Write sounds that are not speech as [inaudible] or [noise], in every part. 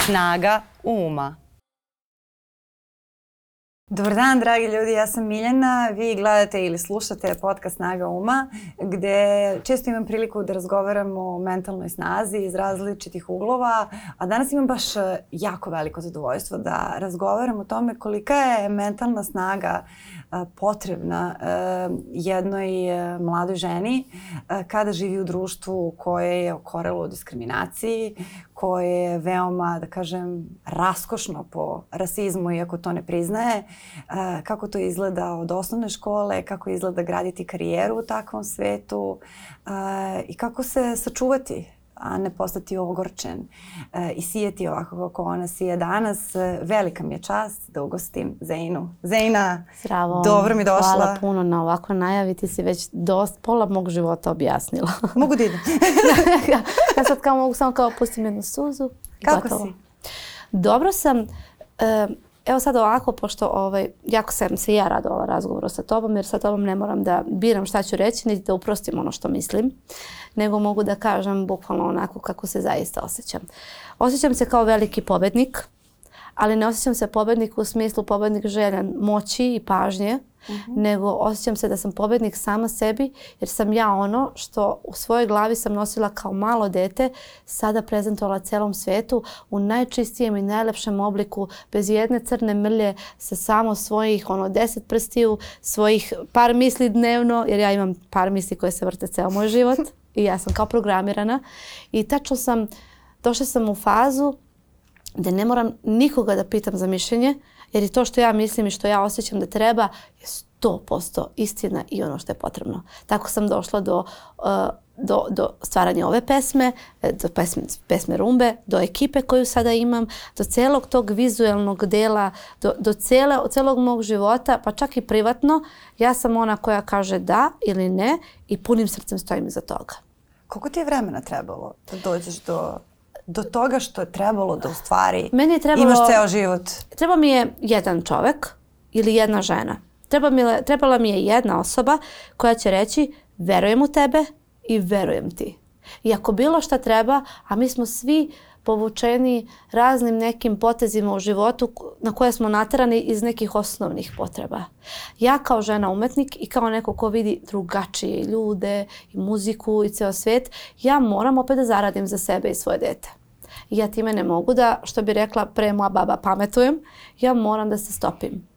Snaga uma. Dobar dan, dragi ljudi, ja sam Miljana. Vi gledate ili slušate podcast Snaga uma, gde često imam priliku da razgovaram o mentalnoj snazi iz različitih uglova, a danas imam baš e, jako veliko zadovoljstvo da razgovaram o tome kolika je mentalna snaga e, potrebna e, jednoj mladoj ženi kada živi u društvu koje je okorelo u diskriminaciji, koje je veoma, da kažem, raskošno po rasizmu, iako to ne priznaje, kako to izgleda od osnovne škole, kako izgleda graditi karijeru u takvom svetu i kako se sačuvati a ne postati ogorčen e, i sijeti ovako kako ona sije danas. Velika mi je čast da ugostim Zeinu. Zeina, Zdravo, dobro mi došla. Hvala puno na ovako najavi. Ti si već dost, pola mog života objasnila. [laughs] Mogu da idem. [laughs] ja, sad kao mogu samo kao pustim jednu suzu. Kako Gotovo. si? Dobro sam. E, Evo sad ovako, pošto ovaj, jako sam se ja radovala razgovoru sa tobom, jer sa tobom ne moram da biram šta ću reći, niti da uprostim ono što mislim, nego mogu da kažem bukvalno onako kako se zaista osjećam. Osjećam se kao veliki pobednik, ali ne osjećam se pobednik u smislu pobednik želja moći i pažnje, uh mhm. -huh. nego osjećam se da sam pobednik sama sebi jer sam ja ono što u svojoj glavi sam nosila kao malo dete sada prezentovala celom svetu u najčistijem i najlepšem obliku bez jedne crne mrlje sa samo svojih ono deset prstiju, svojih par misli dnevno jer ja imam par misli koje se vrte ceo moj život [laughs] i ja sam kao programirana i tačno sam došla sam u fazu da ne moram nikoga da pitam za mišljenje, jer je to što ja mislim i što ja osjećam da treba je 100% istina i ono što je potrebno. Tako sam došla do, uh, do, do stvaranja ove pesme, e, do pesme, pesme Rumbe, do ekipe koju sada imam, do celog tog vizuelnog dela, do, do cele, celog mog života, pa čak i privatno, ja sam ona koja kaže da ili ne i punim srcem stojim iza toga. Koliko ti je vremena trebalo da dođeš do do toga što je trebalo da u stvari Meni je trebalo, imaš ceo život? Treba mi je jedan čovek ili jedna žena. Treba mi, trebala mi je jedna osoba koja će reći verujem u tebe i verujem ti. I ako bilo šta treba, a mi smo svi povučeni raznim nekim potezima u životu na koje smo naterani iz nekih osnovnih potreba. Ja kao žena umetnik i kao neko ko vidi drugačije ljude i muziku i ceo svet, ja moram opet da zaradim za sebe i svoje dete ja time ne mogu da, što bi rekla, pre moja baba pametujem, ja moram da se stopim.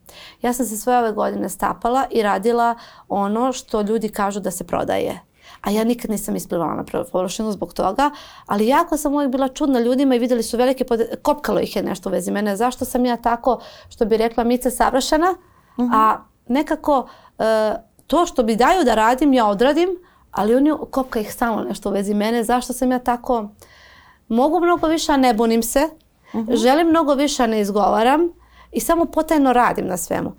Ja sam se sve ove godine stapala i radila ono što ljudi kažu da se prodaje. A ja nikad nisam isplivala na površinu zbog toga, ali jako sam uvijek bila čudna ljudima i videli su velike, pod... kopkalo ih je nešto u vezi mene. Zašto sam ja tako, što bi rekla, mica savršena, uh a nekako e, to što bi daju da radim, ja odradim, ali oni kopka ih samo nešto u vezi mene. Zašto sam ja tako Mogu mnogo više, a ne bunim se. Uh mhm. -huh. Želim mnogo više, a ne izgovaram. I samo potajno radim na svemu.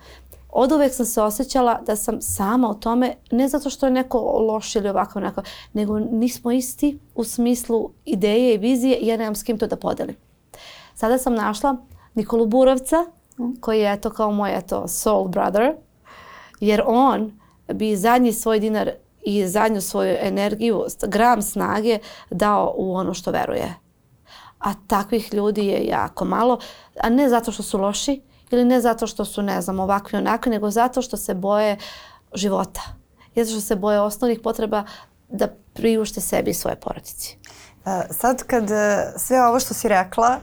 Od uvek sam se osjećala da sam sama o tome, ne zato što je neko loš ili ovako onako, nego nismo isti u smislu ideje i vizije i ja nemam s kim to da podelim. Sada sam našla Nikolu Burovca, mhm. koji je to kao moj eto, soul brother, jer on bi zadnji svoj dinar i zadnju svoju energiju, gram snage dao u ono što veruje a takvih ljudi je jako malo, a ne zato što su loši ili ne zato što su, ne znam, ovakvi onakvi, nego zato što se boje života. Zato što se boje osnovnih potreba da priušte sebi i svoje porodici. E, sad kad e, sve ovo što si rekla e,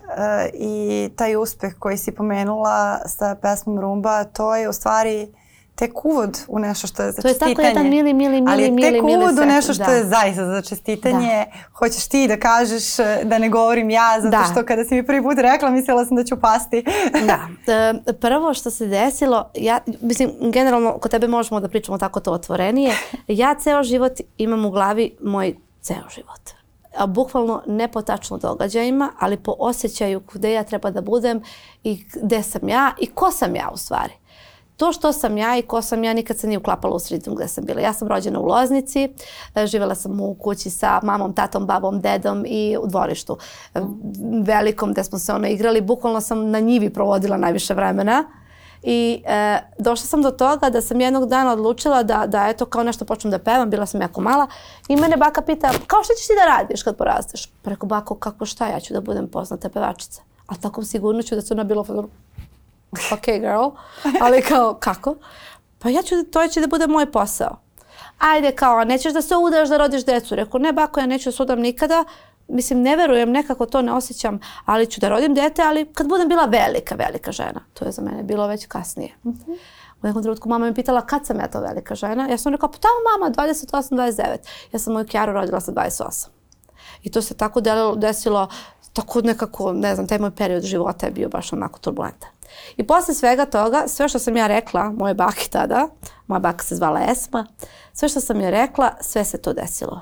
i taj uspeh koji si pomenula sa pesmom Rumba, to je u stvari tek uvod u nešto što je za čestitanje. To je tako jedan mili, mili, mili, ali mili, tek mili, uvod u nešto što da. je zaista za čestitanje. Da. Hoćeš ti da kažeš e, da ne govorim ja, zato da. što kada si mi prvi put rekla mislila sam da ću pasti. [laughs] da. E, prvo što se desilo, ja, mislim, generalno kod tebe možemo da pričamo tako to otvorenije. Ja ceo život imam u glavi moj ceo život A bukvalno ne po tačno događajima, ali po osjećaju gde ja treba da budem i gde sam ja i ko sam ja u stvari. To što sam ja i ko sam ja nikad se nije uklapala u sredinu gde sam bila. Ja sam rođena u Loznici, e, živela sam u kući sa mamom, tatom, babom, dedom i u dvorištu e, velikom gde smo se ono igrali. Bukvalno sam na njivi provodila najviše vremena. I e, došla sam do toga da sam jednog dana odlučila da, da eto kao nešto počnem da pevam, bila sam jako mala i mene baka pita kao šta ćeš ti da radiš kad porasteš? Preko pa bako kako šta ja ću da budem poznata pevačica. A takom sigurno ću da su na bilo [laughs] ok girl, ali kao kako? Pa ja ću, to će da bude moj posao. Ajde kao, nećeš da se udaš da rodiš decu. Reku, ne bako, ja neću da se udam nikada. Mislim, ne verujem, nekako to ne osjećam, ali ću da rodim dete, ali kad budem bila velika, velika žena. To je za mene bilo već kasnije. Mm -hmm. U nekom trenutku mama me pitala kad sam ja to velika žena. Ja sam rekao, pa tamo mama, 28, 29. Ja sam moju Kjaru rodila sa 28. I to se tako delilo, desilo, tako nekako, ne znam, taj moj period života je bio baš onako turbulentan. I posle svega toga, sve što sam ja rekla, moje baki tada, moja baka se zvala Esma, sve što sam joj rekla, sve se to desilo.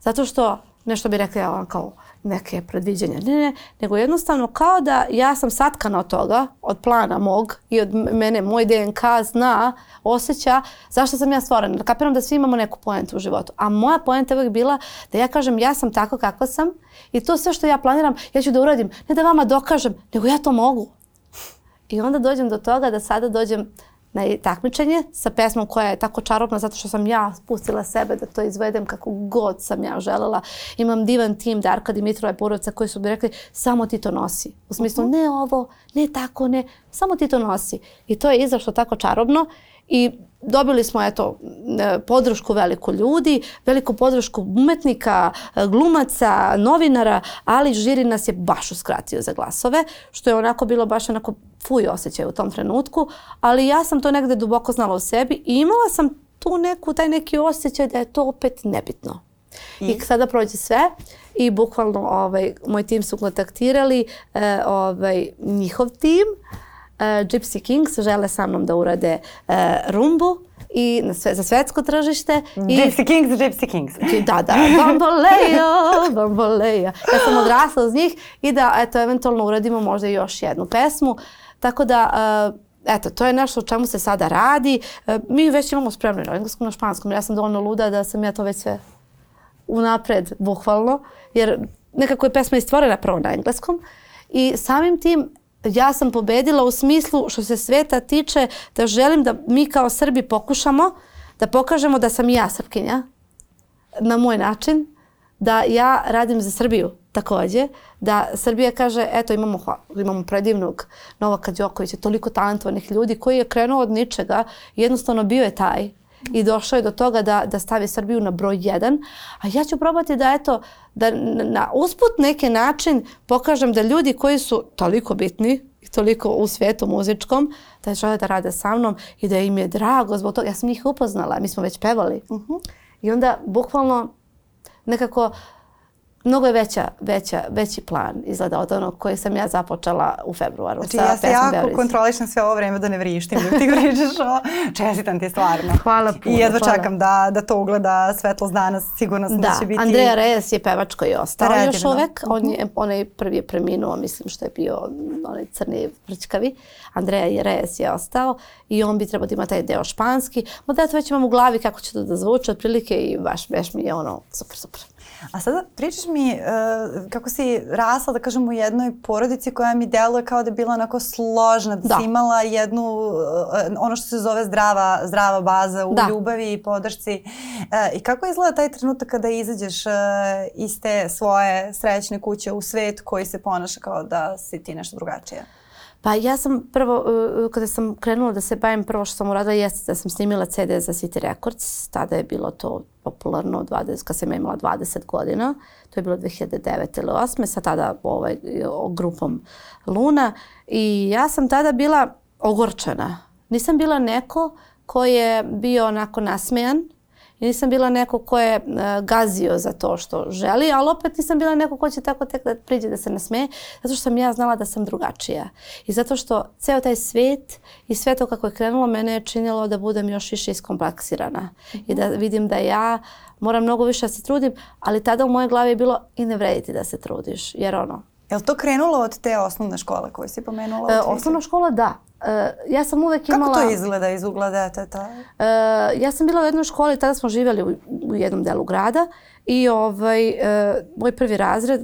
Zato što, nešto bi rekla ja kao neke predviđenja, ne, ne, nego jednostavno kao da ja sam satkana od toga, od plana mog i od mene, moj DNK zna, osjeća zašto sam ja stvorena. Da kapiram da svi imamo neku poentu u životu. A moja poenta je uvijek bila da ja kažem ja sam tako kakva sam i to sve što ja planiram ja ću da uradim. Ne da vama dokažem, nego ja to mogu. I onda dođem do toga da sada dođem na takmičenje sa pesmom koja je tako čarobna zato što sam ja spustila sebe da to izvedem kako god sam ja želela. Imam divan tim Darka Dimitrova Borovca koji su mi rekli samo ti to nosi. U smislu mhm. ne ovo, ne tako, ne, samo ti to nosi. I to je izašlo tako čarobno i dobili smo eto e, podršku veliku ljudi, veliku podršku umetnika, e, glumaca, novinara, ali žiri nas je baš uskratio za glasove, što je onako bilo baš onako fuj osjećaj u tom trenutku, ali ja sam to negde duboko znala u sebi i imala sam tu neku, taj neki osjećaj da je to opet nebitno. I, I mhm. sada prođe sve i bukvalno ovaj, moj tim su kontaktirali, e, ovaj, njihov tim, e, Gypsy Kings žele sa mnom da urade e, rumbu, i na sve, za svetsko tržište. I, Gypsy Kings, Gypsy Kings. Da, da, Bambolejo, [laughs] Bamboleja. Ja sam odrasla uz njih i da, eto, eventualno uradimo možda još jednu pesmu. Tako da, e, eto, to je nešto o čemu se sada radi. E, mi već imamo spremno na engleskom, na španskom. Ja sam dovoljno luda da sam ja to već sve unapred, bukvalno, jer nekako je pesma i stvorena prvo na engleskom. I samim tim ja sam pobedila u smislu što se sveta tiče da želim da mi kao Srbi pokušamo da pokažemo da sam i ja Srpkinja na moj način, da ja radim za Srbiju, takođe, da Srbija kaže, eto imamo, imamo predivnog Novaka Đokovića, toliko talentovanih ljudi koji je krenuo od ničega, jednostavno bio je taj i došao je do toga da, da stavi Srbiju na broj 1, a ja ću probati da eto, da na usput neki način pokažem da ljudi koji su toliko bitni i toliko u svijetu muzičkom, da žele da rade sa mnom i da im je drago zbog toga. Ja sam njih upoznala, mi smo već pevali. Uh mhm. -huh. I onda bukvalno nekako uh, mnogo je veća, veća, veći plan izgleda od onog koji sam ja započela u februaru. Znači sa ja se jako Beorice. kontrolišem sve ovo vreme da ne vrištim dok da ti pričaš [laughs] o čestitam ti stvarno. Hvala puno. I jedva hvala. čekam da, da to ugleda svetlost danas, sigurno sam da, da će biti. Da, Andreja Reyes je pevačka i ostao Redivno. još da. uvek. On mhm. je, onaj prvi je preminuo, mislim što je bio onaj crni prčkavi. Andreja Reyes je ostao i on bi trebao da ima taj deo španski. Ma da ja to već imam u glavi kako će to da zvuče otprilike i baš, baš mi je ono super, super. A sada pričaš mi uh, kako si rasla, da kažem, u jednoj porodici koja mi deluje kao da je bila onako složna, da, da. si imala jednu, uh, ono što se zove zdrava, zdrava baza u da. ljubavi i podršci. Uh, I kako izgleda taj trenutak kada izađeš uh, iz te svoje srećne kuće u svet koji se ponaša kao da si ti nešto drugačije? Pa ja sam prvo, e, e, kada sam krenula da se bavim, prvo što sam uradila jeste da sam snimila CD za City Records. Tada je bilo to popularno, 20, kad sam ja imala 20 godina. To je bilo 2009. ili 2008. sa tada ovaj, grupom Luna. I ja sam tada bila ogorčena. Nisam bila neko ko je bio onako nasmejan, i nisam bila neko ko je e, gazio za to što želi, ali opet nisam bila neko ko će tako tek da priđe da se nasmeje, zato što sam ja znala da sam drugačija. I zato što ceo taj svet i sve to kako je krenulo mene je činilo da budem još više iskompleksirana i da vidim da ja moram mnogo više da se trudim, ali tada u moje glavi je bilo i ne vrediti da se trudiš, jer ono, Je li to krenulo od te osnovne škole koju si pomenula? E, osnovna škola da. E, ja sam uvek imala... Kako to izgleda iz ugla deteta? E, ja sam bila u jednoj školi, tada smo živjeli u, u jednom delu grada i ovaj, e, moj prvi razred,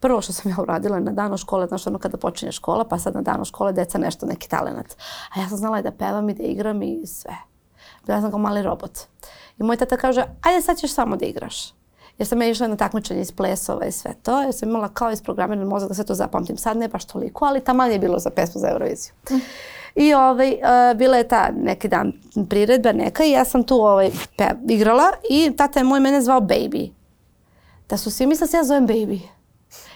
prvo što sam ja uradila na danu škole, znaš ono kada počinje škola, pa sad na danu škole deca nešto, neki talenat. A ja sam znala da pevam i da igram i sve. Bila sam kao mali robot. I moj tata kaže, ajde sad ćeš samo da igraš jer sam ja išla na takmičenje iz plesova i sve to, jer sam imala kao iz programiran mozak da sve to zapamtim. Sad ne baš toliko, ali taman je bilo za pesmu za Euroviziju. I ovaj, uh, bila je ta neki dan priredba neka i ja sam tu ovaj, pe, igrala i tata je moj mene zvao baby. Da su svi mislili da se ja zovem baby.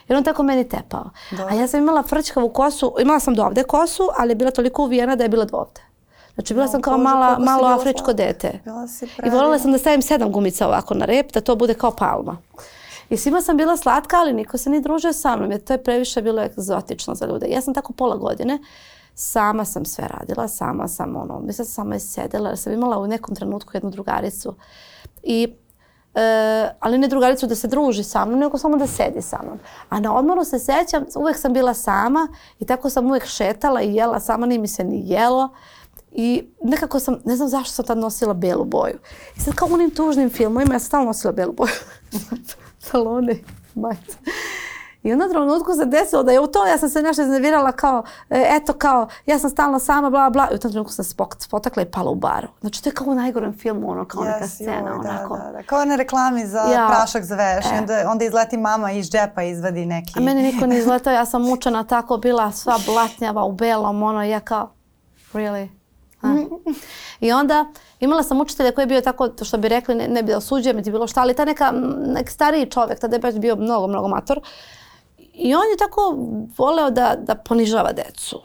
Jer on tako meni tepao. Da. A ja sam imala frčkavu kosu, imala sam do ovde kosu, ali je bila toliko uvijena da je bila do ovde. Znači bila no, da, sam kao mala, malo afričko dete. I voljela sam da stavim sedam gumica ovako na rep, da to bude kao palma. I svima sam bila slatka, ali niko se ni družio sa mnom, jer to je previše bilo egzotično za ljude. Ja sam tako pola godine sama sam sve radila, sama sam ono, mislim da sama je sedela, jer sam imala u nekom trenutku jednu drugaricu. I E, ali ne drugaricu da se druži sa mnom, nego samo da sedi sa mnom. A na odmoru se sećam, uvek sam bila sama i tako sam uvek šetala i jela sama, ni mi se ni jelo. I nekako sam, ne znam zašto sam tad nosila belu boju. I sad kao u onim tužnim filmovima, ja sam stalno nosila belu boju. Talone, [laughs] majice. I onda trenutku se desilo da je u to, ja sam se nešto iznervirala kao, e, eto kao, ja sam stalno sama, bla, bla. I u tom trenutku sam spotakla i pala u baru. Znači to je kao u najgorem filmu, ono, kao yes, neka scena, joj, da, onako. Da, da, da. Kao na reklami za ja, prašak za veš. E. Onda, onda izleti mama iz džepa i izvadi neki. A meni niko [laughs] ne izletao, ja sam mučena tako, bila sva blatnjava u belom, ono, ja kao, really? I onda imala sam učitelja koji je bio tako, što bi rekli, ne, ne bi da osuđujem niti bilo šta, ali ta neka, nek stariji čovjek, tada je baš bio mnogo, mnogo mator. I on je tako voleo da, da ponižava decu.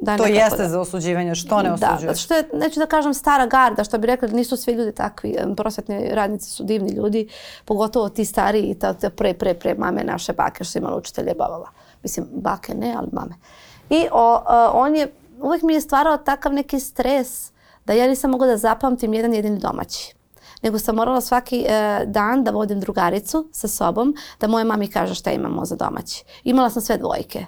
Da to jeste da. za osuđivanje, što ne osuđuje? Da, što je, neću da kažem stara garda, što bi rekli, nisu svi ljudi takvi, prosvetni radnici su divni ljudi, pogotovo ti stariji i ta, ta pre, pre, pre mame naše bake što imala učitelje babala. Mislim, bake ne, ali mame. I o, o, e, on je uvijek mi je stvarao takav neki stres da ja nisam mogla da zapamtim jedan jedini domaći nego sam morala svaki e, dan da vodim drugaricu sa sobom, da moje mami kaže šta imamo za domaći. Imala sam sve dvojke.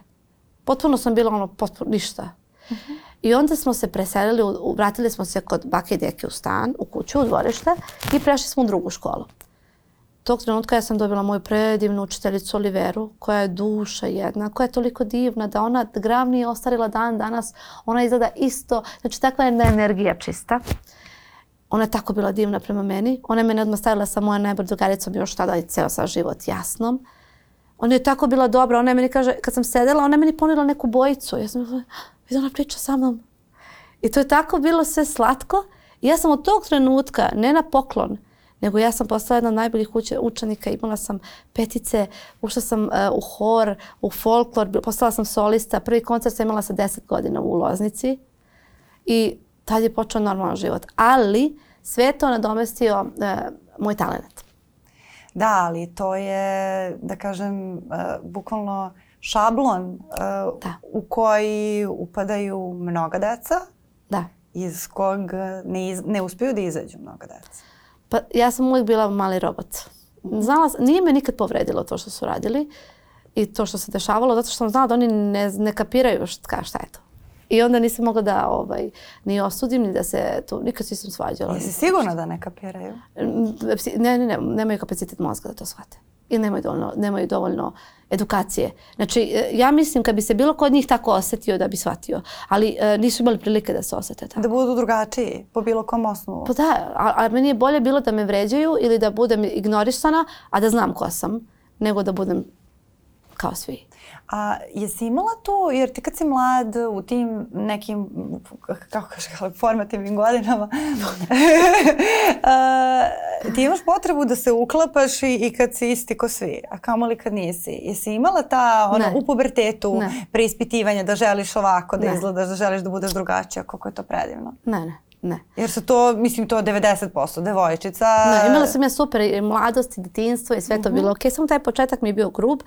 Potpuno sam bila ono, potpuno, ništa. Uh -huh. I onda smo se preselili, vratili smo se kod bake i deke u stan, u kuću, u dvorište i prešli smo u drugu školu tog trenutka ja sam dobila moju predivnu učiteljicu Oliveru, koja je duša jedna, koja je toliko divna da ona da grav nije ostarila dan danas, ona izgleda isto, znači takva je jedna energija čista. Ona je tako bila divna prema meni. Ona je mene odmah stavila sa mojom najbolj drugaricom još tada i ceo sa život jasnom. Ona je tako bila dobra. Ona je meni kaže, kad sam sedela, ona je meni ponila neku bojicu. Ja sam bila, ah, ona priča sa mnom. I to je tako bilo sve slatko. I ja sam od tog trenutka, ne na poklon, nego ja sam postala jedna od najboljih učenika, imala sam petice, ušla sam e, u hor, u folklor, postala sam solista, prvi koncert sam imala sa 10 godina u Loznici i tad je počeo normalan život. Ali sve to nadomestio e, moj talent. Da, ali to je, da kažem, e, bukvalno šablon e, da. u koji upadaju mnoga deca. Da. Iz kog ne, iz, ne uspeju da izađu mnoga deca. Pa ja sam uvijek bila mali robot. Znala, nije me nikad povredilo to što su radili i to što se dešavalo, zato što sam znala da oni ne, ne kapiraju šta, šta je to. I onda nisam mogla da ovaj, ni osudim, ni da se tu, nikad nisam svađala. Jesi sigurna da ne kapiraju? Mm, ne, ne, ne, nemaju kapacitet mozga da to shvate. Ili nemaju dovoljno, nemaju dovoljno edukacije. Znači, e, ja mislim kad bi se bilo kod njih tako osetio da bi shvatio, ali e, nisu imali prilike da se osete tako. Da budu drugačiji, po bilo kom osnovu. Pa da, a, a meni je bolje bilo da me vređaju ili da budem ignorisana, a da znam ko sam, nego da budem kao svi. A jesi imala to, jer ti kad si mlad u tim nekim, kako kažeš, [laughs] formativnim godinama, [laughs] a, ti imaš potrebu da se uklapaš i, i kad si isti ko svi, a kamoli kad nisi. Jesi imala ta, ono, ne. u pubertetu ne. preispitivanje da želiš ovako, da ne. izgledaš, da želiš da budeš drugačija, koliko je to predivno? Ne, ne. Ne. Jer su to, mislim, to 90% devojčica. Ne, imala sam ja super mladost i detinstvo i sve to mm -hmm. bilo ok. Samo taj početak mi je bio grub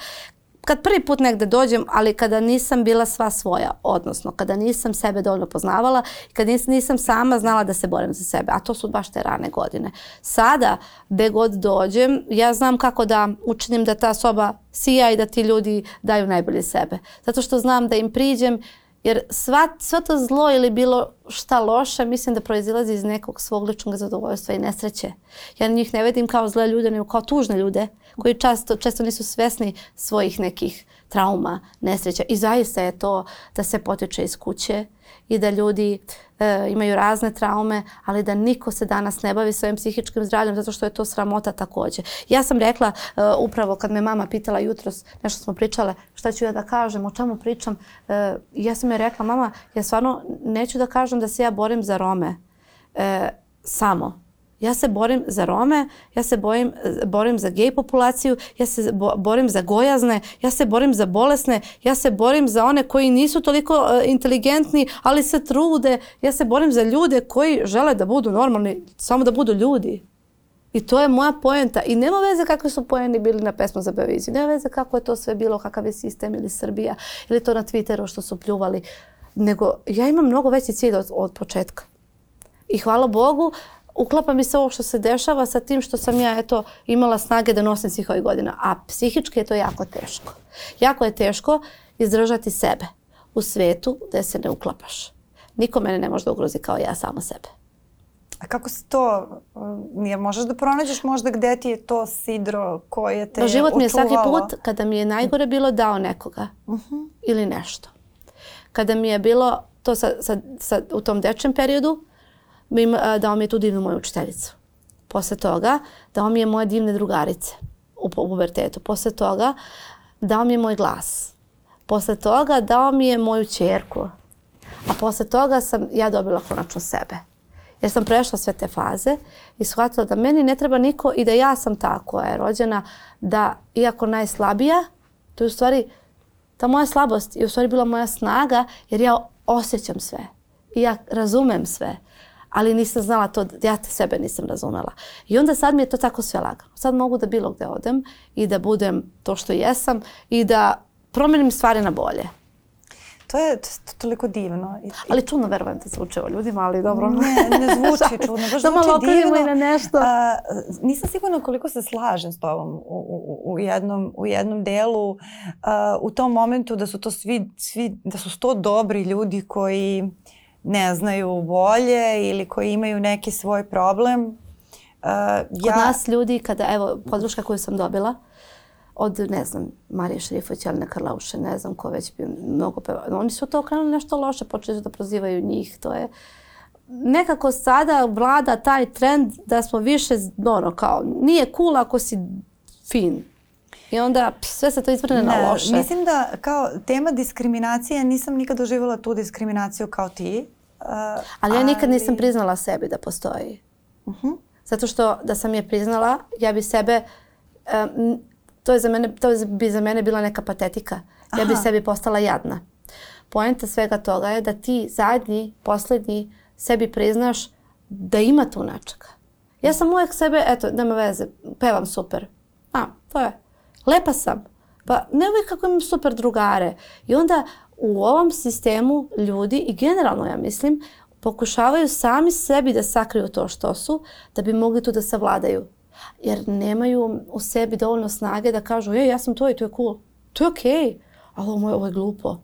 kad prvi put negde dođem, ali kada nisam bila sva svoja, odnosno kada nisam sebe dovoljno poznavala i kada nis, nisam sama znala da se borim za sebe, a to su baš te rane godine. Sada, gde god dođem, ja znam kako da učinim da ta soba sija i da ti ljudi daju najbolje sebe. Zato što znam da im priđem, jer sva, sva to zlo ili bilo šta loše mislim da proizilazi iz nekog svog ličnog zadovoljstva i nesreće. Ja njih ne vidim kao zle ljude, nego kao tužne ljude koji često, često nisu svesni svojih nekih trauma, nesreća. I zaista je to da se potiče iz kuće i da ljudi e, imaju razne traume, ali da niko se danas ne bavi svojim psihičkim zdravljem zato što je to sramota takođe. Ja sam rekla e, upravo kad me mama pitala jutros, nešto smo pričale, šta ću ja da kažem, o čemu pričam, e, ja sam joj rekla, mama, ja stvarno neću da kažem da se ja borim za Rome e, samo Ja se borim za Rome, ja se bojim, borim za gej populaciju, ja se borim za gojazne, ja se borim za bolesne, ja se borim za one koji nisu toliko e, inteligentni, ali se trude. Ja se borim za ljude koji žele da budu normalni, samo da budu ljudi. I to je moja poenta. I nema veze kakvi su poeni bili na pesmu za Beviziju. Nema veze kako je to sve bilo, kakav je sistem ili Srbija ili to na Twitteru što su pljuvali. Nego ja imam mnogo veći cilj od, od početka. I hvala Bogu uklapa mi se ovo što se dešava sa tim što sam ja eto imala snage da nosim svih ovih godina. A psihički je to jako teško. Jako je teško izdržati sebe u svetu gde se ne uklapaš. Niko mene ne može da ugrozi kao ja sama sebe. A kako se to, um, je možeš da pronađeš možda gde ti je to sidro koje te no, život Život mi je svaki put kada mi je najgore bilo dao nekoga uh mhm. -huh. ili nešto. Kada mi je bilo to sa, sa, sa, u tom dečjem periodu, E, dao mi je tu divnu moju učiteljicu. Posle toga dao mi je moje divne drugarice u pubertetu. Posle toga dao mi je moj glas. Posle toga dao mi je moju čerku. A posle toga sam ja dobila konačno sebe. Jer sam prešla sve te faze i shvatila da meni ne treba niko i da ja sam ta koja je rođena, da iako najslabija, to je u stvari ta moja slabost i u stvari bila moja snaga jer ja osjećam sve. I ja razumem sve ali nisam znala to, ja te sebe nisam razumela. I onda sad mi je to tako sve lagano. Sad mogu da bilo gde odem i da budem to što jesam i da promenim stvari na bolje. To je toliko divno. I, ali čudno verujem da zvuče o ljudima, ali dobro. Ne, ne [laughs] zvuči čudno, baš da zvuči divno. na nešto. A, nisam sigurna koliko se slažem s tobom u, u, u, jednom, u jednom delu. A, u tom momentu da su to svi, svi, da su sto dobri ljudi koji ne znaju bolje ili koji imaju neki svoj problem. Uh, Kod nas ljudi, kada, evo, podrška koju sam dobila, od, ne znam, Marije Šrifović, Alina Karlauše, ne znam ko već bi mnogo peva. Oni su to okrenuli nešto loše, počeli su da prozivaju njih, to je nekako sada vlada taj trend da smo više, ono, kao, nije cool ako si fin. I onda pff, sve se to izvrne na loše. Mislim da kao tema diskriminacije, nisam nikad doživjela tu diskriminaciju kao ti ali, uh, ali ja nikad nisam priznala sebi da postoji. Uh mhm. -huh. Zato što da sam je priznala, ja bi sebe, um, to, je za mene, to bi za mene bila neka patetika. Ja Aha. bi sebi postala jadna. Poenta svega toga je da ti zadnji, poslednji sebi priznaš da ima tu nečega. Ja sam uvek sebe, eto, nema veze, pevam super. A, to je. Lepa sam. Pa ne uvijek kako imam super drugare. I onda u ovom sistemu ljudi i generalno ja mislim pokušavaju sami sebi da sakriju to što su da bi mogli tu da savladaju. Jer nemaju u sebi dovoljno snage da kažu, je, ja sam to i to je cool. To je okej, okay, ali ovo je, ovo je glupo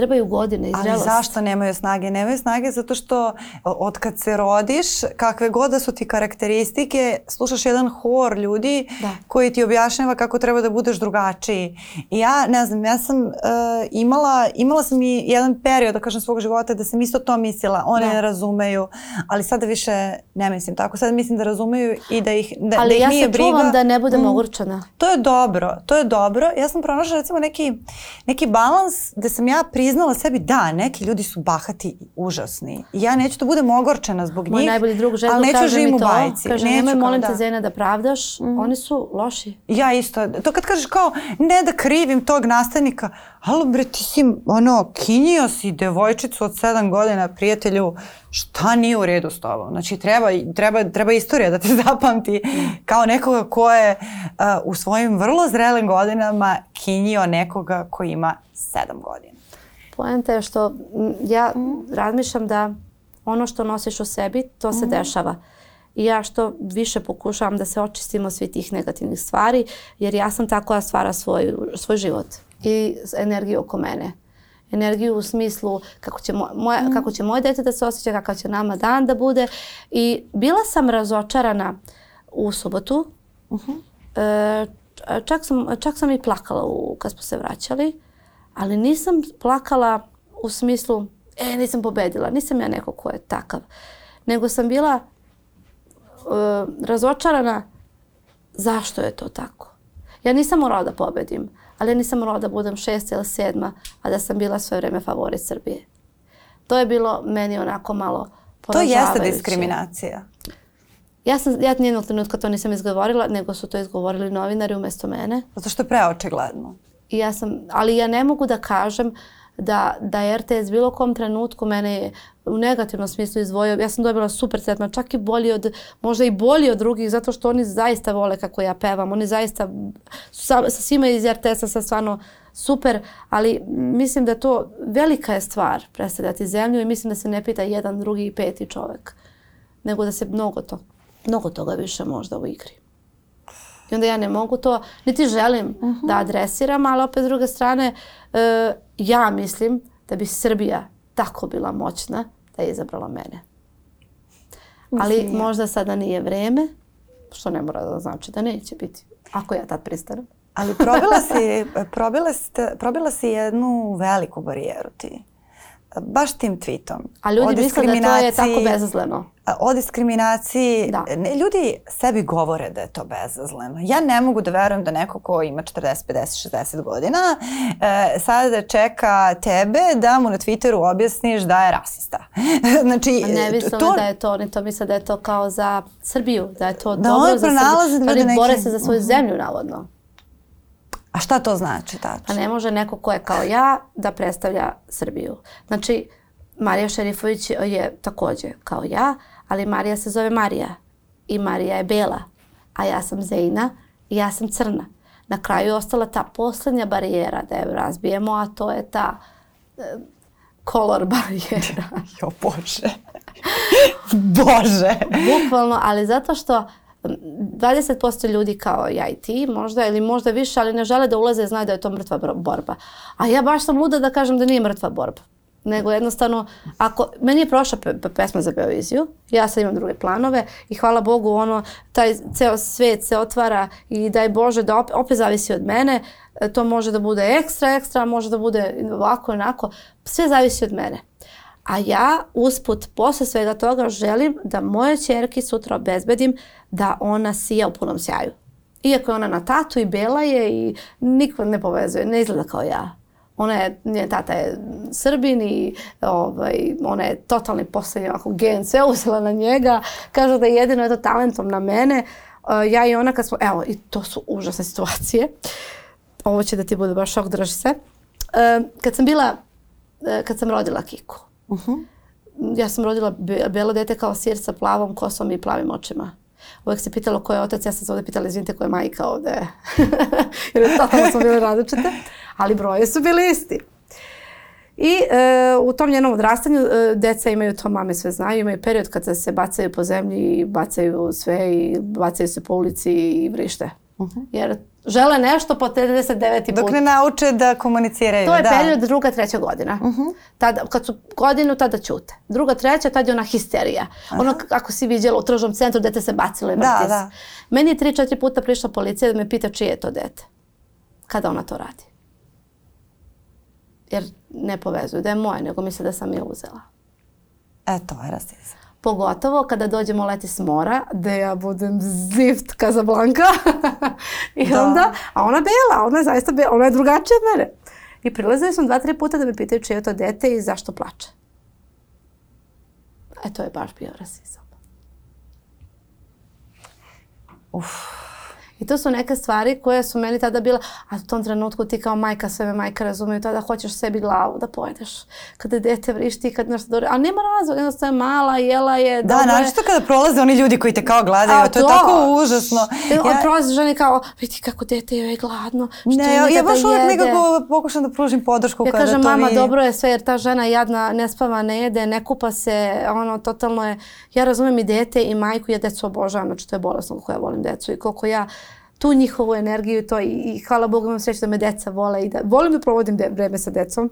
trebaju godine i zrelost. Ali zašto nemaju snage? Nemaju snage zato što od kad se rodiš, kakve god da su ti karakteristike, slušaš jedan hor ljudi da. koji ti objašnjava kako treba da budeš drugačiji. I ja, ne znam, ja sam uh, imala, imala sam i jedan period, da kažem, svog života da sam isto to mislila. One da. ne razumeju, ali sada više ne mislim tako. Sada mislim da razumeju i da ih, da, ali da ih ja nije briga. Ali ja se čuvam da ne budem mm. ogorčena. To je dobro, to je dobro. Ja sam pronašla recimo neki, neki balans gde sam ja priznala priznala sebi da, neki ljudi su bahati i užasni. ja neću da budem ogorčena zbog njih. Moj najbolji drug ženu ali neću živim to. bajci. Kaže, neću, nemoj molim da. te Zena da pravdaš, mm. oni su loši. Ja isto. To kad kažeš kao, ne da krivim tog nastavnika, alo bre, ti si ono, kinio si devojčicu od sedam godina, prijatelju, šta nije u redu s tobom? Znači, treba, treba, treba istorija da te [laughs] zapamti kao nekoga ko je uh, u svojim vrlo zrelim godinama kinio nekoga ko ima sedam godina poenta je što ja mhm. razmišljam da ono što nosiš u sebi, to se mm. dešava. I ja što više pokušavam da se očistimo svi tih negativnih stvari, jer ja sam ta koja stvara svoj, svoj život i energiju oko mene. Energiju u smislu kako će, moja, mm. kako će moje dete da se osjeća, kakav će nama dan da bude. I bila sam razočarana u subotu. Uh mhm. -huh. e, čak, sam, čak sam i plakala u, kad smo se vraćali ali nisam plakala u smislu e, nisam pobedila, nisam ja neko ko je takav. Nego sam bila uh, razočarana zašto je to tako. Ja nisam morala da pobedim, ali ja nisam morala da budem šesta ili sedma, a da sam bila sve vreme favorit Srbije. To je bilo meni onako malo poražavajuće. To jeste diskriminacija. Ja, sam, ja nijednog trenutka to nisam izgovorila, nego su to izgovorili novinari umesto mene. Zato što je preočigledno. I ja sam, ali ja ne mogu da kažem da, da RTS bilo kom trenutku mene je u negativnom smislu izvojio. Ja sam dobila super tretman, čak i bolji od, možda i bolji od drugih, zato što oni zaista vole kako ja pevam. Oni zaista su sa, sa svima iz RTS-a sa stvarno super, ali mislim da to velika je stvar predstavljati zemlju i mislim da se ne pita jedan, drugi i peti čovek, nego da se mnogo, to, mnogo toga više možda u igri. I onda ja ne mogu to, niti želim uh mhm. -huh. da adresiram, ali opet s druge strane, e, ja mislim da bi Srbija tako bila moćna da je izabrala mene. Ali Mislim, možda sada nije vreme, što ne mora da znači da neće biti, ako ja tad pristanem. Ali probila si, [laughs] probila, si, probila si jednu veliku barijeru ti baš tim tweetom. A ljudi misle da to je tako bezazleno. O diskriminaciji. Da. Ne, ljudi sebi govore da je to bezazleno. Ja ne mogu da verujem da neko ko ima 40, 50, 60 godina e, sada čeka tebe da mu na Twitteru objasniš da je rasista. [laughs] znači, A pa ne mislim to, da je to, oni to misle da je to kao za Srbiju, da je to da dobro za Srbiju. Da oni pronalaze ljude neke... bore se za svoju zemlju, navodno. A šta to znači tačno? Pa ne može neko ko je kao ja da predstavlja Srbiju. Znači, Marija Šerifović je takođe kao ja, ali Marija se zove Marija i Marija je bela, a ja sam Zeina i ja sam crna. Na kraju je ostala ta poslednja barijera da je razbijemo, a to je ta eh, kolor [laughs] barijera. jo Bože. [laughs] Bože. Bukvalno, ali zato što 20% ljudi kao ja i ti možda ili možda više, ali ne žele da ulaze znaju da je to mrtva borba. A ja baš sam luda da kažem da nije mrtva borba. Nego jednostavno, ako, meni je prošla pesma za Beoviziju, ja sad imam druge planove i hvala Bogu ono, taj ceo svet se otvara i daj Bože da opet, opet zavisi od mene, e, to može da bude ekstra, ekstra, može da bude ovako, onako, sve zavisi od mene a ja usput posle svega toga želim da moje čerki sutra obezbedim da ona sija u punom sjaju. Iako je ona na tatu i bela je i niko ne povezuje, ne izgleda kao ja. Ona je, njen tata je srbin i ovaj, ona je totalni poslednji ovako gen, sve uzela na njega. Kaže da je jedino eto talentom na mene. Eh, ja i ona kad smo, evo, i to su užasne situacije. Ovo će da ti bude baš šok, drži se. Eh, kad sam bila, eh, kad sam rodila Kiku, Uh -huh. Ja sam rodila belo dete kao sir sa plavom kosom i plavim očima. Uvijek se pitalo ko je otac, ja sam se ovde pitala, izvinite, ko je majka ovde? [laughs] Jer totalno smo bile različite, ali broje su bili isti. I e, u tom njenom odrastanju e, deca imaju to, mame sve znaju, imaju period kad se bacaju po zemlji i bacaju sve i bacaju se po ulici i vrište. Uh mhm. -huh. Jer žele nešto po 39. put. Dok ne nauče da komuniciraju. To je da. period druga, treća godina. Uh mhm. -huh. tada, kad su godinu, tada ćute. Druga, treća, tada je ona histerija. Uh Ono kako si vidjela u tržnom centru, dete se bacilo i vrtis. Da, da. Meni je tri, četiri puta prišla policija da me pita čije je to dete. Kada ona to radi. Jer ne povezuju da je moje, nego misle da sam je uzela. E, to je rasizam. Pogotovo kada dođemo leti s mora, da ja budem zift Casablanca. [laughs] I da. onda, a ona bela, ona je zaista bela, ona je drugačija od mene. I prilazili smo dva, tri puta da me pitaju čije je to dete i zašto plače. E to je baš bio rasizam. Uff. I to su neke stvari koje su meni tada bile, a u tom trenutku ti kao majka, sve me majka razumeju, tada hoćeš sebi glavu da pojedeš. Kada dete vrišti, kad nešto dobro, a nema razloga, jednostavno je mala, jela je. Da, naravno kada prolaze oni ljudi koji te kao gledaju, to, to, je tako da. užasno. Ja... Prolaze žene kao, vidi kako dete je gladno, što ne, ja, ja baš uvijek nekako pokušam da pružim podršku ja kažem, mama, vi... dobro je sve jer ta žena jadna ne spava, ne jede, ne kupa se, ono, totalno je, ja razumem i dete i majku, ja decu obožavam, znači to je bolesno koliko ja volim decu i koliko ja tu njihovu energiju i to i, i hvala Bogu imam sreću da me deca vole i da volim da provodim de, vreme sa decom.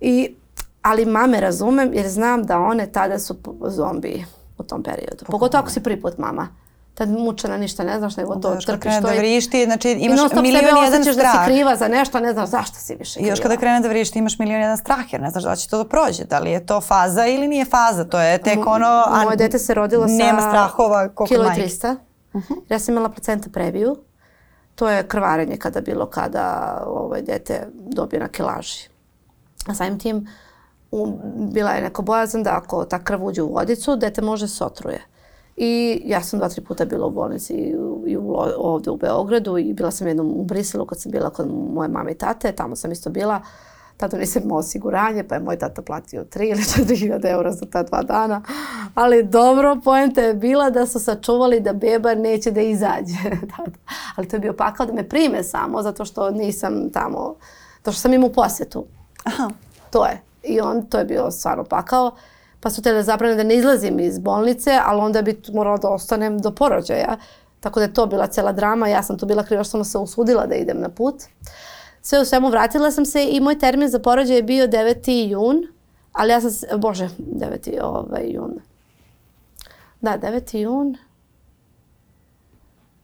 I, ali mame razumem jer znam da one tada su zombiji u tom periodu. Pogotovo ako si prvi put mama tad mučena ništa ne znaš, nego da, to da, trpiš. To da vrišti, znači imaš I milion jedan strah. da si kriva za nešto, ne znaš zašto si više kriva. I još kada krene da vrišti imaš milion jedan strah, jer ne znaš da će to da prođe. Da li je to faza ili nije faza, to je tek ono... Moje dete se rodilo sa... Nema strahova koliko kilo manjke. 300. Uh mhm. -huh. Ja sam imala placenta previju to je krvarenje kada bilo kada ovaj, dete dobije na kilaži. A samim tim u, bila je neko bojazan da ako ta krv uđe u vodicu, dete može se otruje. I ja sam dva, tri puta bila u bolnici i, i u, ovde u Beogradu i bila sam jednom u Briselu kad sam bila kod moje mame i tate, tamo sam isto bila. Uh, Tad nisam imao osiguranje, pa je moj tata platio 3 ili 4 hiljada eura za ta dva dana. Ali dobro, poenta je bila da su sačuvali da beba neće da izađe. [laughs] Ali to je bio pakao da me prime samo, zato što nisam tamo, to što sam imao posetu. Aha. To je. I on, to je bio stvarno pakao. Pa su da zabrane da ne izlazim iz bolnice, ali onda bi morala da ostanem do porođaja. Tako da je to bila cela drama, ja sam tu bila kriva što sam se usudila da idem na put sve u svemu vratila sam se i moj termin za porođaj je bio 9. jun, ali ja sam, se, bože, 9. Ovaj, jun. Da, 9. jun.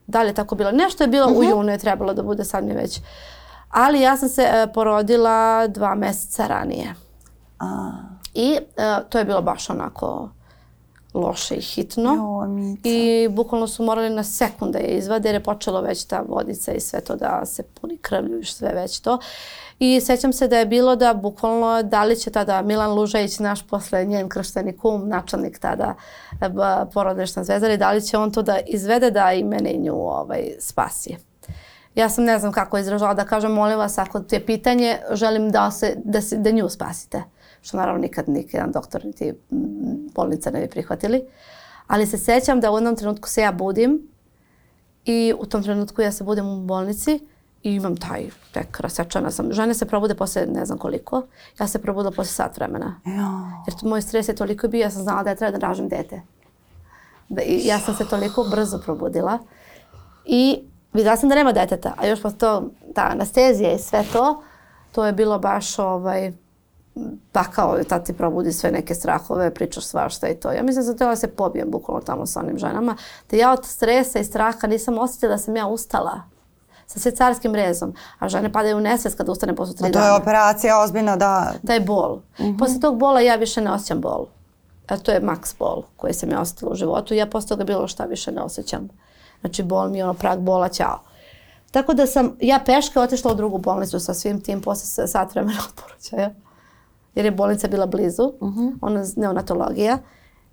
Da li je tako bilo? Nešto je bilo uh -huh. u mhm. junu je trebalo da bude sad mi već. Ali ja sam se e, porodila dva meseca ranije. A. I e, to je bilo baš onako loše i hitno. Jo, I bukvalno su morali na sekunde je izvade jer je počelo već ta vodica i sve to da se puni krvlju i sve već to. I sećam se da je bilo da bukvalno da li će tada Milan Lužević, naš posle njen kršteni kum, načelnik tada porodilišta zvezara da li će on to da izvede da i mene i nju ovaj, spasi. Ja sam ne znam kako izražala da kažem, molim vas, ako ti je pitanje, želim da, se, da, se, da nju spasite što naravno nikad nijedan doktor niti bolnica ne bi prihvatili. Ali se sećam da u jednom trenutku se ja budim i u tom trenutku ja se budem u bolnici i imam taj tek rasečana sam. Žene se probude posle ne znam koliko. Ja se probudila posle sat vremena. Jer to, moj stres je toliko bio, ja sam znala da ja treba da ražem dete. Da, i ja sam se toliko brzo probudila. I videla sam da nema deteta. A još posle to, ta anestezija i sve to, to je bilo baš ovaj, pa kao, tad ti probudi sve neke strahove, pričaš svašta i to. Ja mislim da ja da se pobijem bukvalno tamo sa onim ženama. Da ja od stresa i straha nisam osjetila da sam ja ustala sa svjecarskim rezom, a žene padaju u nesvijest kada ustane posle tri dana. Pa to je operacija ozbiljna da... Taj da bol. Uh mhm. -huh. Posle tog bola ja više ne osjećam bol. A e, to je maks bol koji sam ja osjetila u životu. Ja posle toga bilo šta više ne osjećam. Znači bol mi je ono prag bola, ćao. Tako da sam ja peške otišla u drugu bolnicu sa svim tim posle sat vremena [laughs] od porođaja jer je bolnica bila blizu, uh mhm. -huh. ona neonatologija.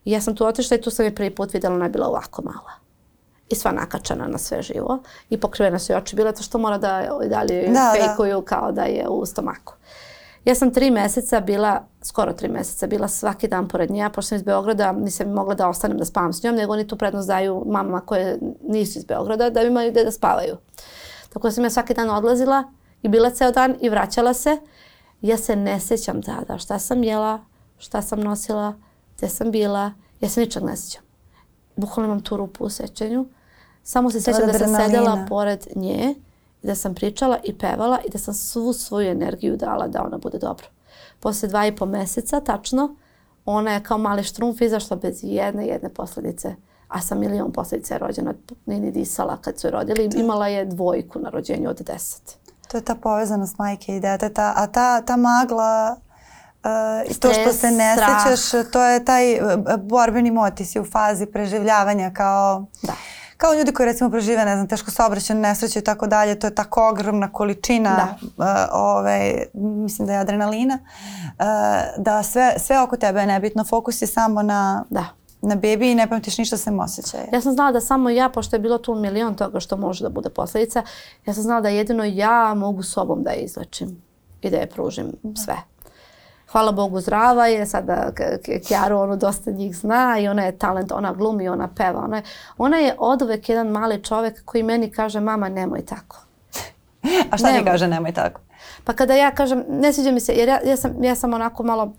I ja sam tu otišla i tu sam je prvi put videla, ona je bila ovako mala i sva nakačana na sve živo i pokrivena su joj oči bila, to što mora da i dalje da, da. fejkuju da. kao da je u stomaku. Ja sam tri mjeseca bila, skoro tri mjeseca bila svaki dan pored nje, pošto sam iz Beograda, nisam mogla da ostanem da spavam s njom, nego oni tu prednost daju mamama koje nisu iz Beograda da imaju gdje da spavaju. Tako da sam ja svaki dan odlazila i bila ceo dan i vraćala se ja se ne sećam tada šta sam jela, šta sam nosila, gde sam bila, ja se ničeg ne sećam. Bukvalno imam tu rupu u sećanju. Samo se sećam da sam sedela pored nje, da sam pričala i pevala i da sam svu svoju energiju dala da ona bude dobro. Posle dva i po meseca, tačno, ona je kao mali štrumf izašla bez jedne jedne posledice. A sa milion posledica je rođena, nije ni disala kad su je rodili. Imala je dvojku na rođenju od deset. To je ta povezanost majke i deteta, a ta, ta magla Uh, to što se ne strah. sećaš, to je taj e, borbeni motiv si u fazi preživljavanja kao... Da. Kao ljudi koji recimo prežive, ne znam, teško saobraćajne nesreće i tako dalje, to je tako ogromna količina da. uh, ove, mislim da je adrenalina, uh, da sve, sve oko tebe je nebitno, fokus je samo na, da na bebi i ne pamtiš ništa sem osjećaja. Ja sam znala da samo ja, pošto je bilo tu milion toga što može da bude posledica, ja sam znala da jedino ja mogu sobom da je izlačim i da je pružim da. sve. Hvala Bogu zdrava je, sada Kjaru ono dosta njih zna i ona je talent, ona glumi, ona peva. Ona je, ona je od odovek jedan mali čovek koji meni kaže mama nemoj tako. [laughs] A šta nemoj. ti kaže nemoj tako? Pa kada ja kažem ne sviđa mi se, jer ja, ja, sam, ja sam onako malo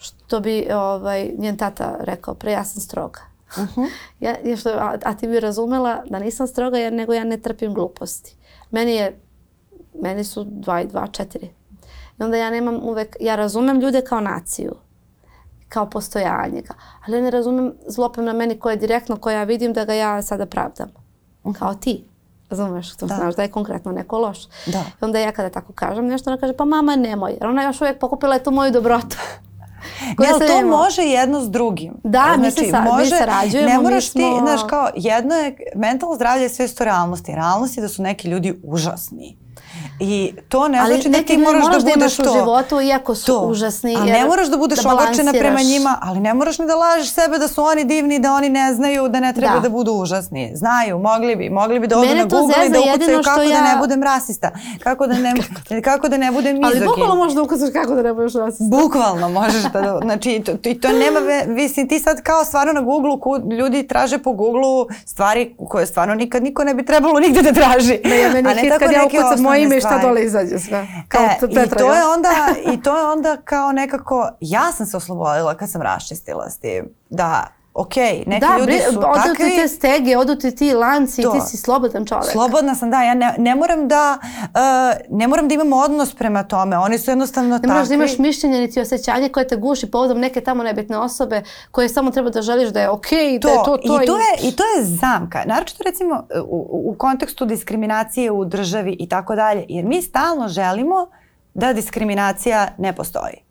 što bi ovaj, njen tata rekao, pre ja sam stroga. Mhm. Uh [laughs] -huh. ja, ja što, a, a ti bi razumela da nisam stroga jer nego ja ne trpim gluposti. Meni je, meni su dva i dva, četiri. I onda ja nemam uvek, ja razumem ljude kao naciju, kao postojanje, ali ja ne razumem zlopem na meni koje je direktno, koje ja vidim da ga ja sada pravdam. Uh mhm. -huh. Kao ti. Razumeš, to da. znaš da je konkretno neko loš. Da. I onda ja kada tako kažem nešto, ona kaže pa mama nemoj, jer ona još uvijek pokupila je tu moju dobrotu. Koja ne, ali to može jedno s drugim. Da, znači, mi, se znači, sa, može, mi sarađujemo. Ne moraš mi smo... ti, znaš kao, jedno je, mentalno zdravlje je sve isto realnosti. Realnost je da su neki ljudi užasni. I to ne ali znači da ti moraš, da moraš da budeš da to. u životu, iako su to. užasni. Ali ne moraš da budeš da ogorčena prema njima, ali ne moraš ni da lažeš sebe da su oni divni, da oni ne znaju, da ne treba da, da budu užasni. Znaju, mogli bi. Mogli bi da odu na Google i da ukucaju kako da ja... da ne budem rasista. Kako da ne, [laughs] da- kako da ne budem mizogin. Ali bukvalno možeš da ukucaš kako da ne budeš rasista. Bukvalno možeš da... [laughs] Znači, to, to, to nema... Mislim, ti sad kao stvarno na Google, ku, ljudi traže po Google stvari koje stvarno nikad niko ne bi trebalo nigde da traži. Ne, ja meni hit kad ja ukucam moje ime stvari. Ovaj, dole izađe sve. Kao e, Petra, i, to je onda, [laughs] I to je onda kao nekako, ja sam se oslobodila kad sam raščistila s tim. Da, ok, neki da, ljudi su odu takvi. Da, te stege, odu ti ti lanci, to. ti si slobodan čovek. Slobodna sam, da, ja ne, ne moram da, uh, ne moram da imam odnos prema tome, oni su jednostavno ne takvi. Ne moraš da imaš mišljenje niti osjećanje koje te guši povodom neke tamo nebitne osobe koje samo treba da želiš da je ok, to, da je to, to. I to, je, i to je zamka, naročito recimo u, u kontekstu diskriminacije u državi i tako dalje, jer mi stalno želimo da diskriminacija ne postoji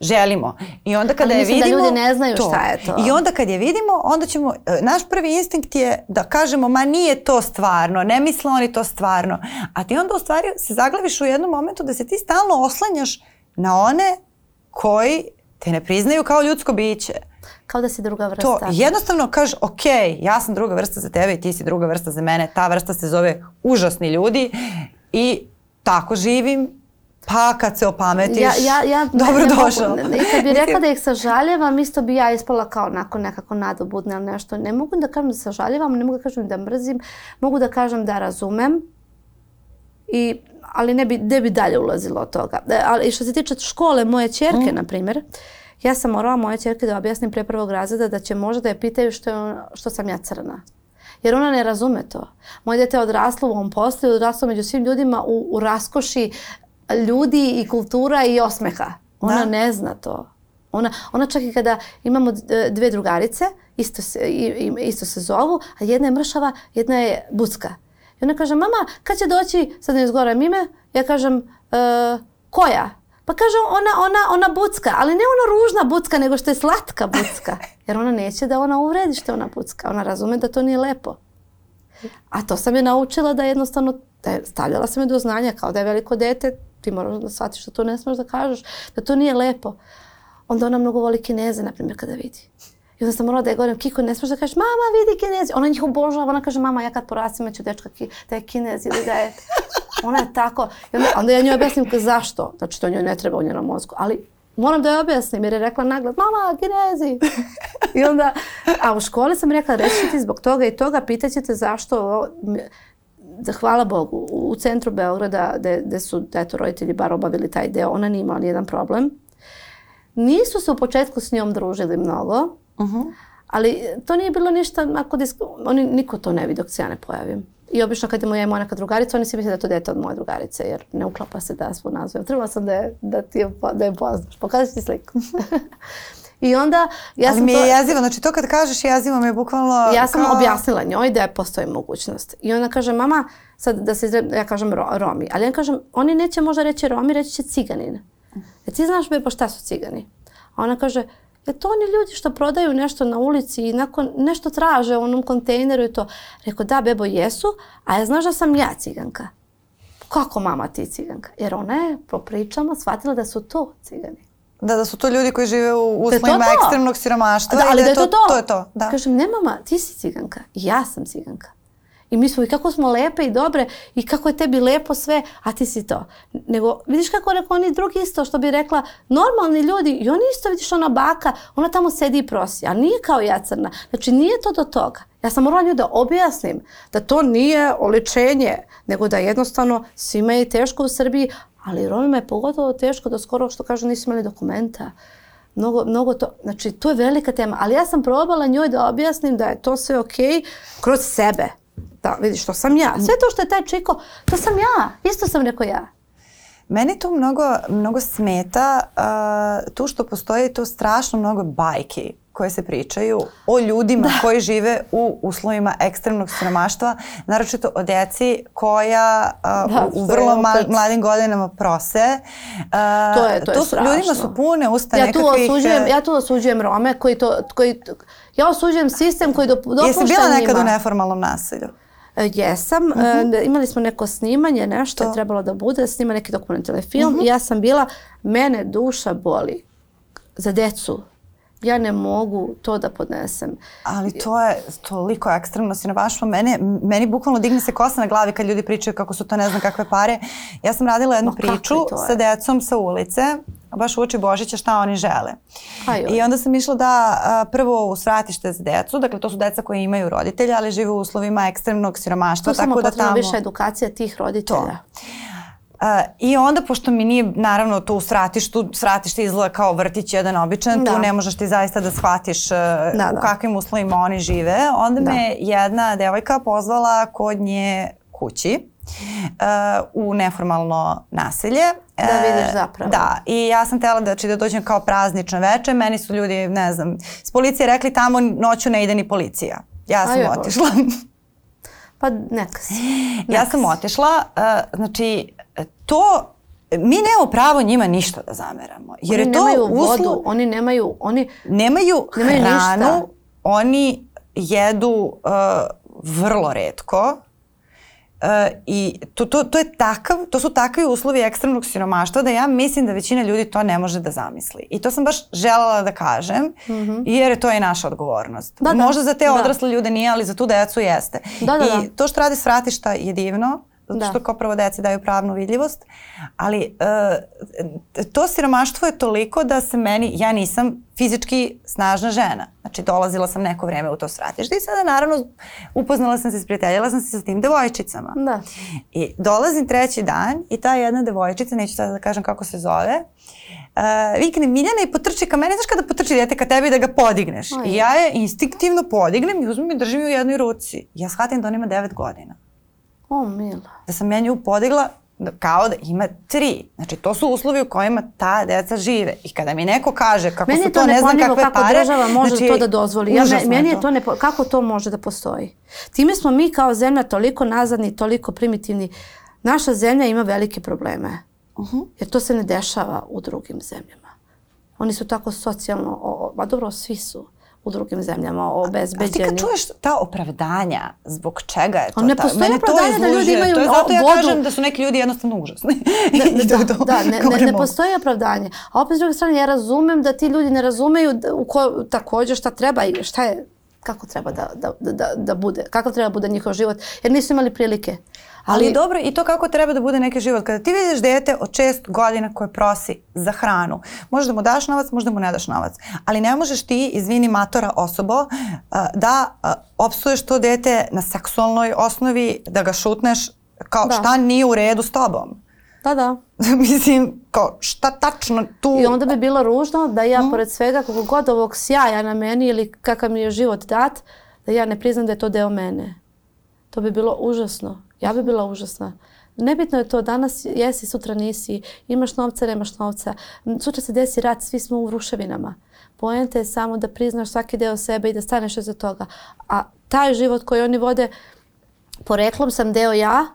želimo. I onda kada je da vidimo... da ljudi ne znaju to. šta je to. I onda kad je vidimo, onda ćemo... E, naš prvi instinkt je da kažemo, ma nije to stvarno, ne misle oni to stvarno. A ti onda u stvari se zaglaviš u jednom momentu da se ti stalno oslanjaš na one koji te ne priznaju kao ljudsko biće. Kao da si druga vrsta. To, jednostavno kažeš, ok, ja sam druga vrsta za tebe i ti si druga vrsta za mene, ta vrsta se zove užasni ljudi i tako živim pa kad se opametiš, ja, ja, ja [laughs] dobro došao. I kad bi rekla da ih sažaljevam, isto bi ja ispala kao onako nekako nadobudna ili nešto. Ne mogu da kažem da sažaljevam, ne mogu da kažem da mrzim, mogu da kažem da razumem. I, ali ne bi, ne bi dalje ulazilo od toga. E, ali što se tiče škole moje čerke, mm. na primjer, ja sam morala moje čerke da objasnim pre prvog razreda da će možda da je pitaju što, je, što sam ja crna jer ona ne razume to. Moje dete je odraslo u ovom poslu odraslo među svim ljudima u, u raskoši ljudi i kultura i osmeha. Ona da. ne zna to. Ona, ona čak i kada imamo e, dve drugarice, isto se, isto se zovu, a jedna je mršava, jedna je bucka. I ona kaže, mama, kad će doći, sad ne izgovaram ime, ja kažem, e, koja? Pa kaže ona, ona, ona bucka, ali ne ona ružna bucka, nego što je slatka bucka. [laughs] Jer ona neće da ona uvredi što je ona bucka. Ona razume da to nije lepo. A to sam je naučila da jednostavno, da je, stavljala sam je do znanja kao da je veliko dete, ti moraš da shvatiš da to ne smeš da kažeš, da to nije lepo. Onda ona mnogo voli kineze, na primjer, kada vidi. I onda sam morala da je govorim, Kiko, ne smiješ da kažeš, mama, vidi kinezi. Ona njih obožava, ona kaže, mama, ja kad porastim, ja ću dečka ki, da je kinez ili da je... [laughs] Ona je tako. I onda, onda ja njoj objasnim zašto. Znači, to njoj ne treba u njenom mozgu. Ali moram da joj objasnim jer je rekla nagled, mama, kinezi. I onda, a u školi sam rekla, reći ti zbog toga i toga, pitaćete zašto ovo, hvala Bogu, u centru Beograda, gde su eto, roditelji bar obavili taj deo, ona nije imala nijedan problem. Nisu se u početku s njom družili mnogo, uh mhm. -huh. ali to nije bilo ništa, ako oni, niko to ne vidi dok se ja ne pojavim. I obično kad je moja neka drugarica, oni se misle da to dete od moje drugarice, jer ne uklapa se da smo nazvem. Trebala sam da je, da ti je, da je poznaš. Pokazat sliku. [laughs] I onda ja Ali sam mi je to... jezivo, znači to kad kažeš jezivo mi je bukvalno... Ja sam kao... objasnila njoj da je postoji mogućnost. I ona kaže, mama, sad da se izre... ja kažem ro, Romi, ali ja kažem, oni neće možda reći Romi, reći će ciganin. Jer ti znaš bebo šta su cigani? A ona kaže, jer to oni ljudi što prodaju nešto na ulici i nakon nešto traže u onom kontejneru i to. Rekao, da, bebo, jesu, a ja znaš da sam ja ciganka. Kako mama ti ciganka? Jer ona je po pričama shvatila da su to cigani. Da, da su to ljudi koji žive u da uslovima da ekstremnog siromaštva. Da, ali da je da to to. To je to, da. Kažem, ne mama, ti si ciganka, ja sam ciganka. I mi smo, i kako smo lepe i dobre, i kako je tebi lepo sve, a ti si to. Nego, vidiš kako rekao oni drugi isto, što bi rekla, normalni ljudi, i oni isto, vidiš, ona baka, ona tamo sedi i prosi, a nije kao ja crna. Znači, nije to do toga. Ja sam morala nju da objasnim da to nije oličenje, nego da jednostavno svima je teško u Srbiji, Ali Romima je pogotovo teško da skoro, što kažu, nisu imali dokumenta. Mnogo, mnogo to, znači to je velika tema, ali ja sam probala njoj da objasnim da je to sve okej okay kroz sebe. Da, vidiš, to sam ja. Mm. Sve to što je taj čiko, to sam ja. Isto sam rekao ja. Meni to mnogo, mnogo smeta uh, tu što postoji to strašno mnogo bajki koje se pričaju o ljudima da. koji žive u uslovima ekstremnog siromaštva, naročito o deci koja a, da, u, vrlo opet... mladim godinama prose. A, to je, to je tu, strašno. Ljudima su pune usta ja nekakvih... Tu osuđujem, e, ja tu osuđujem Rome koji to... Koji, ja osuđujem sistem koji dopušta njima. Jesi bila nekad njima. u neformalnom nasilju? E, jesam, uh e, mhm. -huh. imali smo neko snimanje, nešto to. je trebalo da bude, snima neki dokumentarni film uh -huh. i mhm. ja sam bila, mene duša boli za decu ja ne mogu to da podnesem. Ali to je toliko ekstremno si na vašma. Mene, meni bukvalno digne se kosa na glavi kad ljudi pričaju kako su to ne znam kakve pare. Ja sam radila jednu no, priču je? sa decom sa ulice baš uči Božića šta oni žele. Ajoj. Pa I onda sam išla da a, prvo u svratište za decu, dakle to su deca koji imaju roditelja, ali žive u uslovima ekstremnog siromaštva. To tako da tamo... više edukacija tih roditelja. To. Uh, I onda, pošto mi nije, naravno, to u sratištu, sratište izgleda kao vrtić jedan običan, da. tu ne možeš ti zaista da shvatiš uh, da, da. u kakvim uslovima oni žive. Onda da. me jedna devojka pozvala kod nje kući uh, u neformalno naselje. E, da vidiš zapravo. Da, i ja sam tela da, znači, da dođem kao praznično veče, meni su ljudi, ne znam, s policije rekli tamo noću ne ide ni policija. Ja sam Aj, otišla. [laughs] Pa neka si. Neka ja sam otišla, uh, znači to mi nemamo pravo njima ništa da zameramo. Jer oni je to nemaju uslu... vodu, oni nemaju, oni nemaju, nemaju hranu, ništa. oni jedu uh, vrlo redko. Uh, e, I to, to, to, je takav, to su takvi uslovi ekstremnog siromaštva da ja mislim da većina ljudi to ne može da zamisli. I to sam baš želela da kažem, mm -hmm. jer je to i naša odgovornost. Da, da. Možda za te da. odrasle da. ljude nije, ali za tu decu jeste. Da, da, I da. to što radi svratišta je divno, zato da. što da. kao prvo deci daju pravnu vidljivost, ali e, to siromaštvo je toliko da se meni, ja nisam fizički snažna žena, znači dolazila sam neko vreme u to sratište i sada naravno upoznala sam se, sprijateljila sam se sa tim devojčicama. Da. I dolazim treći dan i ta jedna devojčica, neću sada da kažem kako se zove, uh, vikne Miljana i potrči ka meni, znaš kada potrči dete ka tebi da ga podigneš. Aj. I ja je instinktivno podignem i uzmem i držim ju u jednoj ruci. Ja shvatim da on ima 9 godina. O, mila. Da sam ja nju podigla da- kao da ima tri. Znači, to su uslovi u kojima ta deca žive. I kada mi neko kaže kako meni su to, ne znam kakve kako pare... država može znači, to da dozvoli. Ja, me, meni je to, to ne, kako to može da postoji? Time smo mi kao zemlja toliko nazadni, toliko primitivni. Naša zemlja ima velike probleme. Uh Jer to se ne dešava u drugim zemljama. Oni su tako socijalno, o, o, ma dobro, svi su u drugim zemljama obezbeđeni. A, a ti kad čuješ ta opravdanja, zbog čega je to ne tako? Mene opravdanja to da ljudi imaju to je zato ja vodu. kažem da su neki ljudi jednostavno užasni. Da, [laughs] da, da, da ne, ne, ne, ne postoji opravdanje. A opet s druge strane, ja razumem da ti ljudi ne razumeju u ko, također šta treba i šta je kako treba da, da, da, da bude, kakav treba da bude njihov život, jer nisu imali prilike. Ali, ali dobro i to kako treba da bude neki život. Kada ti vidiš dete od čest godina koje prosi za hranu, možda mu daš novac, možda mu ne daš novac. Ali ne možeš ti, izvini matora osobo, da opsuješ to dete na seksualnoj osnovi, da ga šutneš kao da. šta nije u redu s tobom. Da, da. [laughs] Mislim, kao šta tačno tu... I onda bi bilo ružno da ja, mm. pored svega, kako god ovog sjaja na meni ili kakav mi je život dat, da ja ne priznam da je to deo mene. To bi bilo užasno. Ja bi bila užasna. Nebitno je to, danas jesi, sutra nisi, imaš novca, nemaš novca. Sutra se desi rat, svi smo u ruševinama. Poenta je samo da priznaš svaki deo sebe i da staneš iza toga. A taj život koji oni vode, poreklom sam deo ja,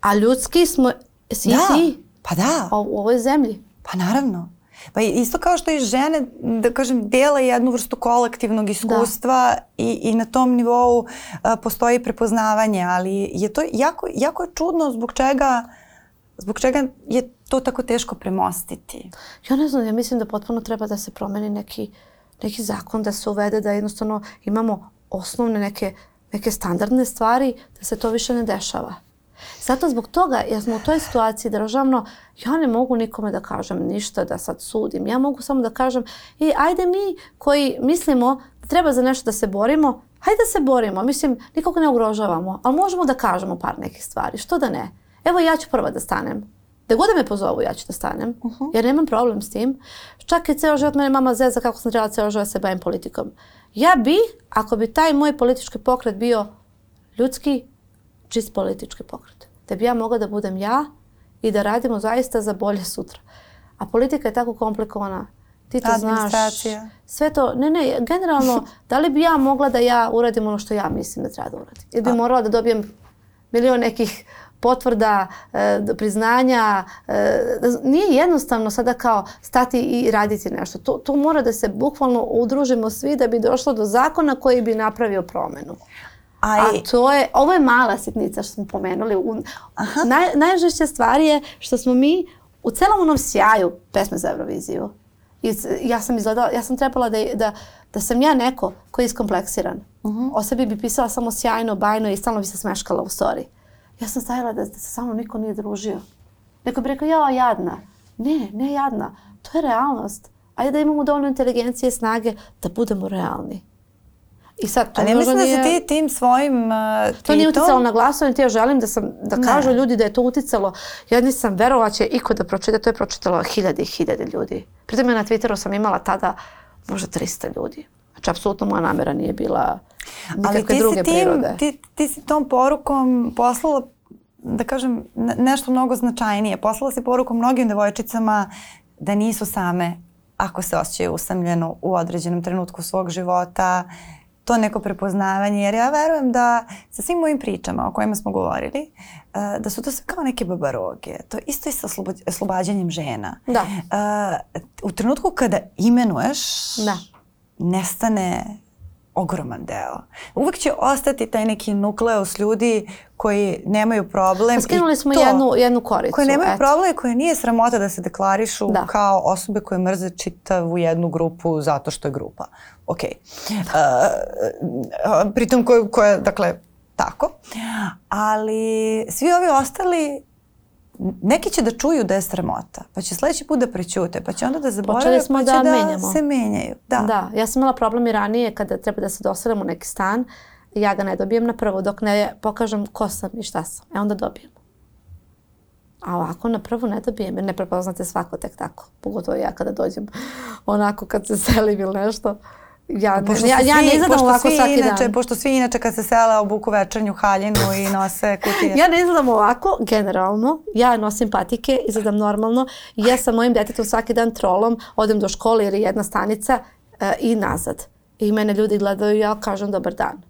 a ljudski smo, si da, si. Pa da. O, u ovoj zemlji. Pa naravno. Pa isto kao što i žene, da kažem, dela jednu vrstu kolektivnog da. iskustva da. i, i na tom nivou a, postoji prepoznavanje, ali je to jako, jako je čudno zbog čega, zbog čega je to tako teško premostiti. Ja ne znam, ja mislim da potpuno treba da se promeni neki, neki zakon, da se uvede da jednostavno imamo osnovne neke, neke standardne stvari, da se to više ne dešava. Zato zbog toga, jer smo u toj situaciji državno, da ja ne mogu nikome da kažem ništa, da sad sudim. Ja mogu samo da kažem, i e, ajde mi koji mislimo da treba za nešto da se borimo, hajde da se borimo. Mislim, nikoga ne ugrožavamo, ali možemo da kažemo par nekih stvari. Što da ne? Evo ja ću prva da stanem. Da god da me pozovu, ja ću da stanem. Uh mhm. -huh. Jer nemam problem s tim. Čak i ceo život mene mama zeza kako sam trebala ceo život da se bavim politikom. Ja bi, ako bi taj moj politički pokret bio ljudski, čist politički pokret. Da bi ja mogla da budem ja i da radimo zaista za bolje sutra. A politika je tako komplikovana. Ti to znaš. Sve to. Ne, ne, generalno, [laughs] da li bi ja mogla da ja uradim ono što ja mislim da treba da uradim? Ili bi A. morala da dobijem milion nekih potvrda, e, priznanja. E, nije jednostavno sada kao stati i raditi nešto. To, to mora da se bukvalno udružimo svi da bi došlo do zakona koji bi napravio promenu. A, A to je, ovo je mala sitnica što smo pomenuli. U, Aha. naj, najžešća stvar je što smo mi u celom onom sjaju pesme za Euroviziju. I ja sam izgledala, ja sam trebala da, da, da sam ja neko ko je iskompleksiran. Uh mhm. -huh. O sebi bi pisala samo sjajno, bajno i stalno bi se smeškala u story. Ja sam stavila da, da se sa mnom niko nije družio. Neko bi rekao, ja, jadna. Ne, ne jadna. To je realnost. Ajde da imamo dovoljno inteligencije i snage da budemo realni. I sad to Ali ja mislim da nije... da si ti tim svojim uh, To nije uticalo na glasovanje, ti ja želim da, sam, da ne. kažu ljudi da je to uticalo. Ja nisam verovala da će iko da pročita, to je pročitalo hiljade i hiljade ljudi. Pritom ja na Twitteru sam imala tada možda 300 ljudi. Znači, apsolutno moja namera nije bila nikakve Ali druge tim, prirode. ti, ti si tom porukom poslala da kažem, nešto mnogo značajnije. Poslala si poruku mnogim devojčicama da nisu same ako se osjećaju usamljeno u određenom trenutku svog života to neko prepoznavanje, jer ja verujem da sa svim mojim pričama o kojima smo govorili, e, da su to sve kao neke babaroge. To isto i sa oslobađanjem žena. Da. E, u trenutku kada imenuješ, da. nestane ogroman deo. Uvek će ostati taj neki nukleus ljudi koji nemaju problem. Pa Skinuli smo to, jednu, jednu koricu. Koji nemaju eto. problem i koje nije sramota da se deklarišu da. kao osobe koje mrze čitavu jednu grupu zato što je grupa. Ok. Da. Uh, pritom koja, koja, dakle, tako. Ali svi ovi ostali neki će da čuju da je sramota, pa će sledeći put da prećute, pa će onda da zaborave, pa će da, da se menjaju. Da. da, ja sam imala problem i ranije kada treba da se doselim u neki stan, ja ga ne dobijem na prvo, dok ne pokažem ko sam i šta sam, e onda dobijem. A ovako na prvu ne dobijem, jer ne prepoznate svako tek tako, pogotovo ja kada dođem onako kad se selim ili nešto. Ja, ne, ja, ja ne zadam ovako svi svaki inače, dan. Pošto svi inače kad se sele obuku večernju haljinu i [laughs] nose kutije. ja ne znam ovako, generalno. Ja nosim patike i normalno. Ja sa mojim detetom svaki dan trolom odem do škole jer je jedna stanica uh, i nazad. I mene ljudi gledaju i ja kažem dobar dan.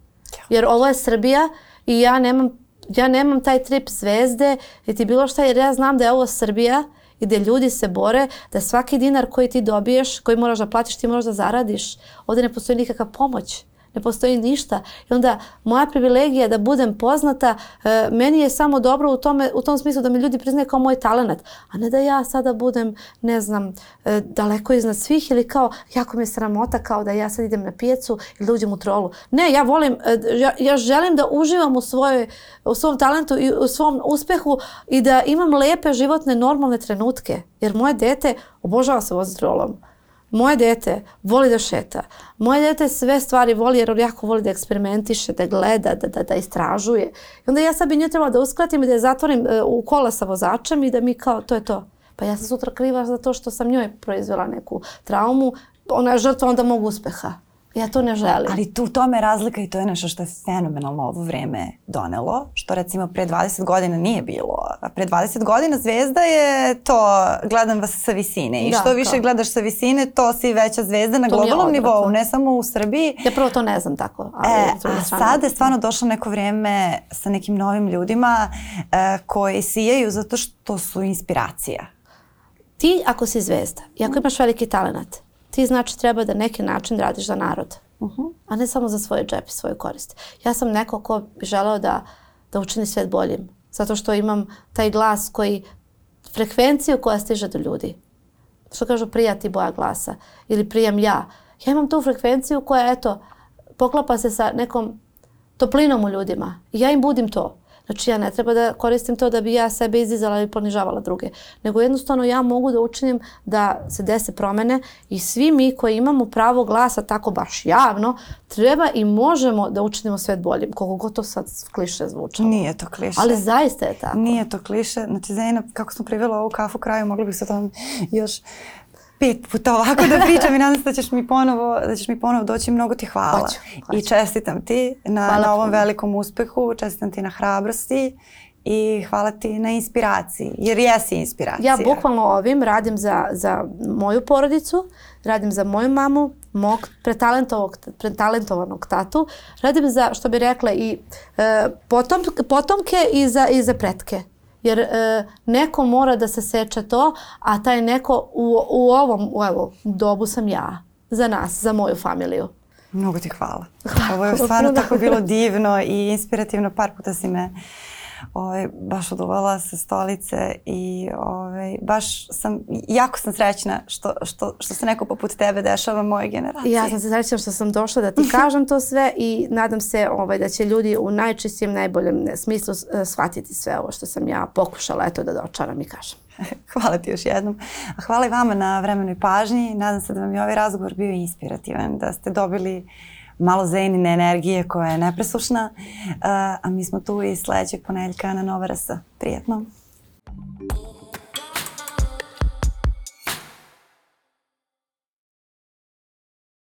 Jer ovo je Srbija i ja nemam, ja nemam taj trip zvezde niti bilo šta jer ja znam da je ovo Srbija gdje ljudi se bore da svaki dinar koji ti dobiješ, koji moraš da platiš, ti moraš da zaradiš. Ovde ne postoji nikakva pomoć ne postoji ništa. I onda moja privilegija da budem poznata, e, meni je samo dobro u, tome, u tom smislu da mi ljudi priznaju kao moj talent, a ne da ja sada budem, ne znam, e, daleko iznad svih ili kao jako mi je sramota kao da ja sad idem na pijecu ili da uđem u trolu. Ne, ja volim, e, ja, ja želim da uživam u, svojoj, u svom talentu i u svom uspehu i da imam lepe životne normalne trenutke. Jer moje dete obožava se voziti rolom. Moje dete voli da šeta. Moje dete sve stvari voli jer on jako voli da eksperimentiše, da gleda, da, da, da istražuje. I onda ja sad bi nju trebala da uskratim i da je zatvorim e, u kola sa vozačem i da mi kao to je to. Pa ja sam sutra kriva to što sam njoj proizvela neku traumu. Ona je žrtva, onda mog uspeha. Ja to ne želim. Ali tu tome razlika i to je nešto što je fenomenalno ovo vreme donelo, što recimo pre 20 godina nije bilo. A pre 20 godina zvezda je to gledam vas sa visine i da, što više gledaš sa visine to si veća zvezda na to globalnom nivou, ne samo u Srbiji. Ja prvo to ne znam tako. Ali e, a sad je stvarno došlo neko vreme sa nekim novim ljudima e, koji sijaju zato što su inspiracija. Ti ako si zvezda i ako imaš veliki talent, ti znači treba da neki način radiš za narod, uh mhm. -huh. a ne samo za svoje džep svoju korist. Ja sam neko ko bi želeo da, da učini svet boljim, zato što imam taj glas koji, frekvenciju koja stiže do ljudi. Što kažu prija ti boja glasa ili prijam ja. Ja imam tu frekvenciju koja eto, poklapa se sa nekom toplinom u ljudima. ja im budim to. Znači ja ne treba da koristim to da bi ja sebe izdizala i ponižavala druge, nego jednostavno ja mogu da učinim da se dese promene i svi mi koji imamo pravo glasa tako baš javno, treba i možemo da učinimo svet boljim, koliko god to sad kliše zvučalo. Nije to kliše. Ali zaista je tako. Nije to kliše. Znači Zeina, kako smo privela ovu kafu kraju, mogli bih se tamo još pet puta ovako da pričam i nadam se da ćeš mi ponovo, da ćeš mi ponovo doći. Mnogo ti hvala. Hoću, hoću. I čestitam ti na, hvala na ovom puno. velikom uspehu, čestitam ti na hrabrosti i hvala ti na inspiraciji, jer jesi inspiracija. Ja bukvalno ovim radim za, za moju porodicu, radim za moju mamu, mog pretalentovanog tatu, radim za, što bi rekla, i e, potom, potomke i za, i za pretke jer e, neko mora da se seče to, a taj neko u, u ovom u, evo, dobu sam ja, za nas, za moju familiju. Mnogo ti hvala. Ovo je stvarno [laughs] tako bilo divno i inspirativno. Par puta si me ovaj, baš oduvala sa stolice i ovaj, baš sam, jako sam srećna što, što, što se neko poput tebe dešava moje generacije. Ja sam srećna što sam došla da ti [laughs] kažem to sve i nadam se ovaj, da će ljudi u najčistijem, najboljem smislu e, shvatiti sve ovo što sam ja pokušala eto, da dočaram i kažem. [laughs] Hvala ti još jednom. Hvala i vama na vremenoj pažnji. Nadam se da vam je ovaj razgovor bio inspirativan, da ste dobili malo zenine energije koja je nepresušna, a mi smo tu i sledećeg ponedeljka na Novarasa. Prijetno!